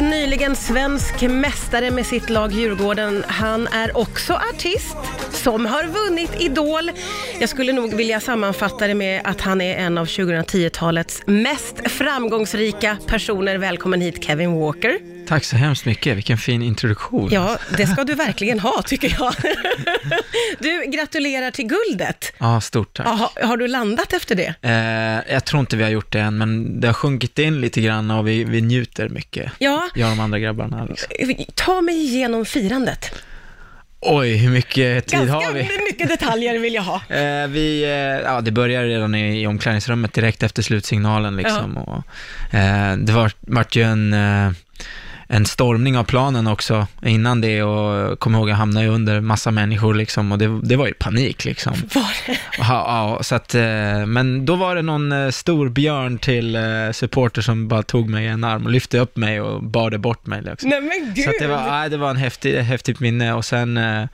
nyligen svensk mästare med sitt lag Djurgården. Han är också artist som har vunnit Idol. Jag skulle nog vilja sammanfatta det med att han är en av 2010-talets mest framgångsrika personer. Välkommen hit Kevin Walker. Tack så hemskt mycket, vilken fin introduktion. Ja, det ska du verkligen ha tycker jag. Du, gratulerar till guldet. Ja, stort tack. Ja, har, du landat efter det? Eh, jag tror inte vi har gjort det än, men det har sjunkit in lite grann och vi, vi njuter mycket. Ja, Jag och de andra grabbarna. Liksom. ta mig igenom firandet. Oj, hur mycket tid Ganska har vi? mycket detaljer vill jag ha. Eh, vi, eh, ja, det började redan i, i omklädningsrummet direkt efter slutsignalen liksom. Och, eh, det var, vart ju en, eh, en stormning av planen också innan det och kom ihåg jag hamnade under massa människor liksom och det, det var ju panik liksom. Var det? Ja, ja, så att, eh, men då var det någon eh, stor björn till eh, supporter som bara tog mig i en arm och lyfte upp mig och barde bort mig. Liksom. Nej men gud. Så det, var, nej, det var en häftig, häftigt minne och sen eh,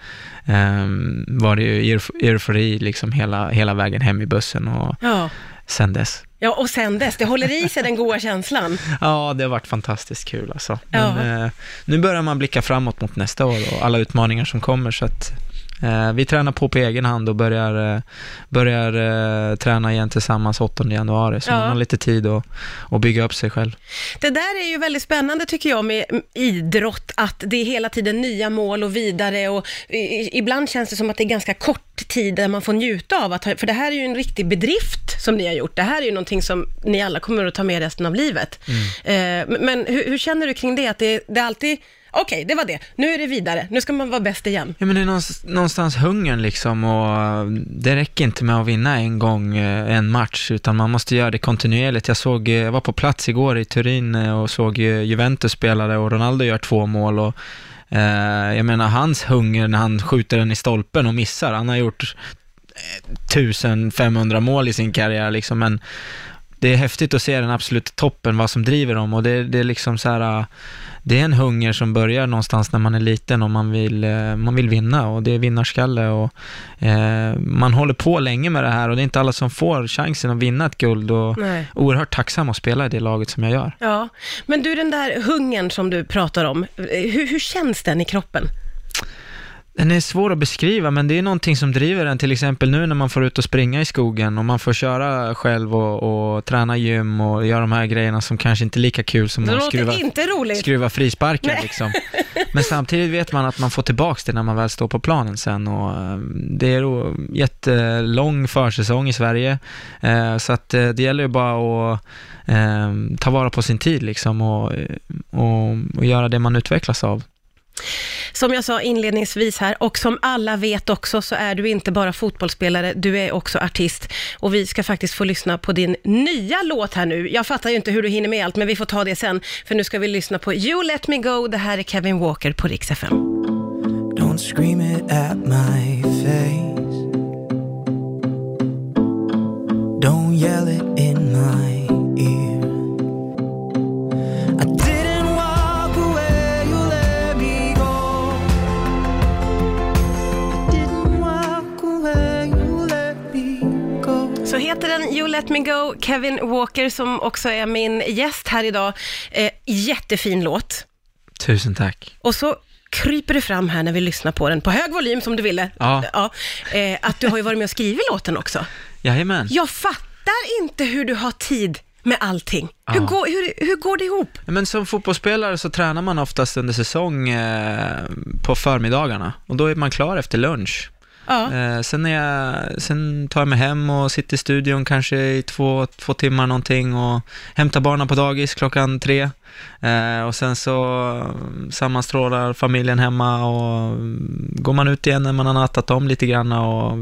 ehm, var det ju euf- eufori liksom hela, hela vägen hem i bussen och Ja. sen dess. Ja, och sen dess, det håller i sig den goda känslan. Ja, det har varit fantastiskt kul alltså. Men, Ja. eh, nu börjar man blicka framåt mot nästa år och alla utmaningar som kommer så att vi tränar på på egen hand och börjar, eh, börjar eh, träna igen tillsammans 8 januari, så Ja. man har lite tid att, att bygga upp sig själv. Det där är ju väldigt spännande tycker jag med idrott, att det är hela tiden nya mål och vidare och ibland känns det som att det är ganska kort tid där man får njuta av att, för det här är ju en riktig bedrift som ni har gjort. Det här är ju någonting som ni alla kommer att ta med resten av livet. Eh, men- men hur, hur känner du kring det? Att det, det är alltid, okej, det var det, nu är det vidare, nu ska man vara bäst igen. Ja men det är någonstans, någonstans hungern liksom och det räcker inte med att vinna en gång eh, en match utan man måste göra det kontinuerligt. Jag såg, eh, jag var på plats igår i Turin eh, och såg eh, Juventus spelare och Ronaldo gör två mål och eh, jag menar hans hunger när han skjuter den i stolpen och missar, han har gjort eh, 1500 mål i sin karriär liksom men det är häftigt att se den absolut toppen, vad som driver dem och det, det är liksom så här, äh, det är en hunger som börjar någonstans när man är liten och man vill, eh, man vill vinna och det är vinnarskalle och eh, man håller på länge med det här och det är inte alla som får chansen att vinna ett guld och Nej. oerhört tacksam att spela i det laget som jag gör. Ja, men du den där hungern som du pratar om, eh, hur, hur känns den i kroppen? Den är svår att beskriva, men det är någonting som driver den, till exempel nu när man får ut och springa i skogen och man får köra själv och, och träna gym och göra de här grejerna som kanske inte är lika kul som Det att skruva, inte roligt. skruva frisparkar liksom. Men samtidigt vet man att man får tillbaks det när man väl står på planen sen och eh, det är jättelång försäsong i Sverige, eh, så att eh, det gäller ju bara att ta vara på sin tid liksom och, och, och göra det man utvecklas av. Som jag sa inledningsvis här, och som alla vet också, så är du inte bara fotbollsspelare, du är också artist. Och vi ska faktiskt få lyssna på din nya låt här nu. Jag fattar ju inte hur du hinner med allt, men vi får ta det sen. För nu ska vi lyssna på You Let Me Go. Det här är Kevin Walker på Rix FM. Don't scream it at my face. Don't yell it in heter den You Let Me Go, Kevin Walker som också är min gäst här idag. Eh, jättefin låt. Tusen tack. Och så kryper det fram här när vi lyssnar på den, på hög volym som du ville. Ja. eh, att du har ju varit med och skrivit låten också. Jajamän. Jag fattar inte hur du har tid med allting. Hur, Ja. går, hur, hur går det ihop? Men som fotbollsspelare så tränar man oftast under säsong eh, på förmiddagarna och då är man klar efter lunch. Ja. Eh, sen, är jag, sen tar jag mig hem och sitter i studion kanske i två, två timmar någonting och hämtar barnen på dagis klockan tre. Eh, och sen så mm, sammanstrålar familjen hemma och går man ut igen när man har nattat om lite grann och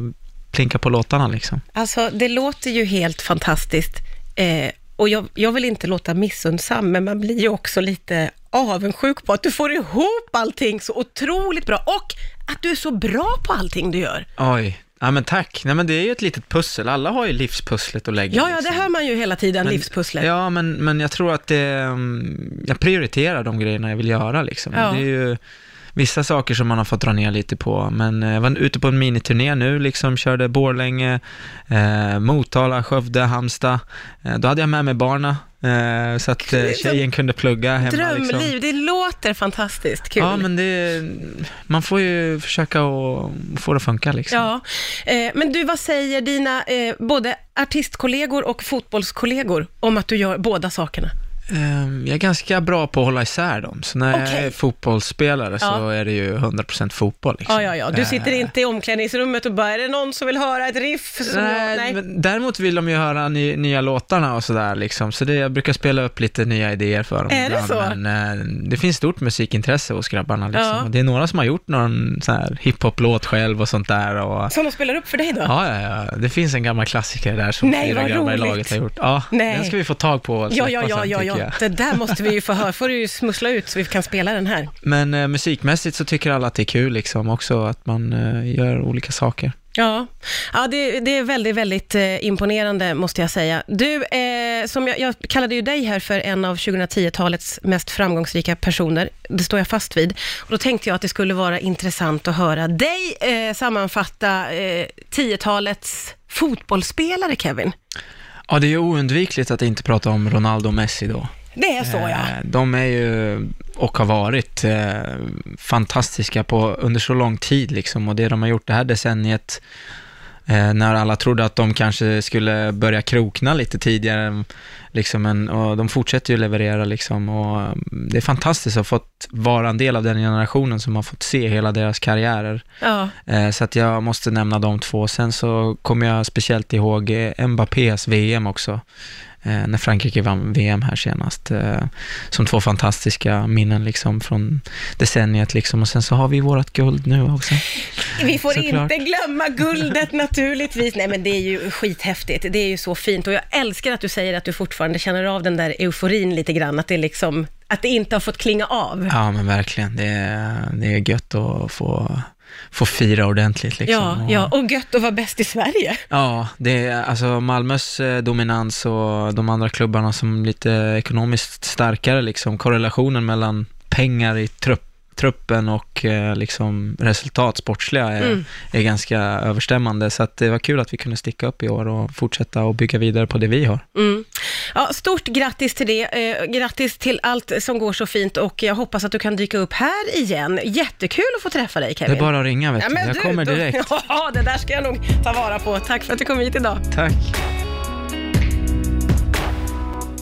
plinkar på låtarna liksom. Alltså, det låter ju helt fantastiskt. Eh, och jag, jag vill inte låta missundsam, men man blir ju också lite avundsjuk på att du får ihop allting så otroligt bra och att du är så bra på allting du gör. Oj, ja men tack. Nej men det är ju ett litet pussel, alla har ju livspusslet att lägga. Ja, ja, det liksom. hör man ju hela tiden, Men- livspusslet. Ja, men, men jag tror att det, mm, jag prioriterar de grejerna jag vill göra liksom. Ja. Det är ju, vissa saker som man har fått dra ner lite på. Men eh, jag var ute på en miniturné nu, liksom körde Borlänge, eh, Motala, Skövde, Halmstad. Eh, då hade jag med mig barna eh, så att eh, tjejen kunde plugga hemma. Drömliv, Liksom. det låter fantastiskt kul. Ja, men det, man får ju försöka och få det att funka liksom. Ja, eh, men du, vad säger dina eh, både artistkollegor och fotbollskollegor om att du gör båda sakerna? Ehm, Jag är ganska bra på att hålla isär dem, så när jag Okej. är fotbollsspelare så Ja. är det ju 100% fotboll. Liksom. Ja, ja, ja. Du sitter Eh, inte i omklädningsrummet och bara, är det någon som vill höra ett riff? Nej, jag... Nej. Men däremot vill de ju höra ny, nya låtarna och sådär liksom, så det, jag brukar spela upp lite nya idéer för dem Är det ibland, så? Men eh, det finns stort musikintresse hos grabbarna liksom. Ja. Och Det är några som har gjort någon sån här hiphop-låt själv och sånt där och Som de spelar upp för dig då? Ja, ja, ja. Det finns en gammal klassiker där som Nej, fyra grabbar i laget har gjort. Ja, Nej. den ska vi få tag på Ja, ja, ja, ja, ja. Jag. Det där måste vi ju få höra. får du ju smussla ut så vi kan spela den här. Men eh, musikmässigt så tycker alla att det är kul liksom också, att man eh, gör olika saker. Ja, ja det, det är väldigt, väldigt eh, imponerande måste jag säga. Du, eh, som jag, jag kallade ju dig här för en av 2010-talets mest framgångsrika personer. Det står jag fast vid. Och då tänkte jag att det skulle vara intressant att höra dig eh, sammanfatta eh, 10-talets fotbollsspelare, Kevin. Ja, det är oundvikligt att inte prata om Ronaldo och Messi då. Det är så ja. Eh, De är ju, och har varit, eh, fantastiska på, under så lång tid liksom. Och det de har gjort det här decenniet, när alla trodde att de kanske skulle börja krokna lite tidigare, liksom, en, och de fortsätter ju leverera liksom. Och mm, det är fantastiskt att ha fått vara en del av den generationen som har fått se hela deras karriärer. ja. Eh, Så att jag måste nämna de två. Sen så kommer jag speciellt ihåg eh, Mbappés VM också, eh, när Frankrike vann VM här senast. eh, Som två fantastiska minnen liksom från decenniet liksom. Och sen så har vi vårt guld nu också. Vi får Såklart. inte glömma guldet naturligtvis. Nej men det är ju skithäftigt. Det är ju så fint och jag älskar att du säger att du fortfarande känner av den där euforin lite grann. Att det liksom, att det inte har fått klinga av. Ja men verkligen, det är, det är gött att få, få fira ordentligt liksom. Ja, Och- ja, och gött att vara bäst i Sverige. Ja, det är alltså Malmös eh, dominans och de andra klubbarna som lite ekonomiskt starkare liksom, korrelationen mellan pengar i trupp, truppen och eh, liksom resultat sportsliga är, Mm. är ganska överstämmande. Så det var kul att vi kunde sticka upp i år och fortsätta och bygga vidare på det vi har. Mm. Ja, stort grattis till det. Eh, grattis till allt som går så fint och jag hoppas att du kan dyka upp här igen. Jättekul att få träffa dig Det Kevin. är bara att ringa vet Ja, du, jag du, kommer då- direkt. Ja, det där ska jag nog ta vara på. Tack för att du kom hit idag. Tack.